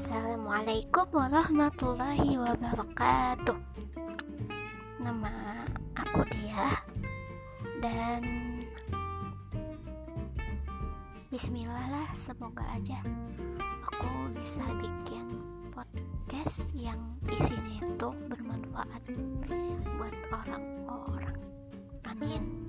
Assalamualaikum warahmatullahi wabarakatuh. Nama aku dia. Dan Bismillah lah semoga aja Aku bisa bikin podcast yang isinya itu bermanfaat Buat orang-orang. Amin.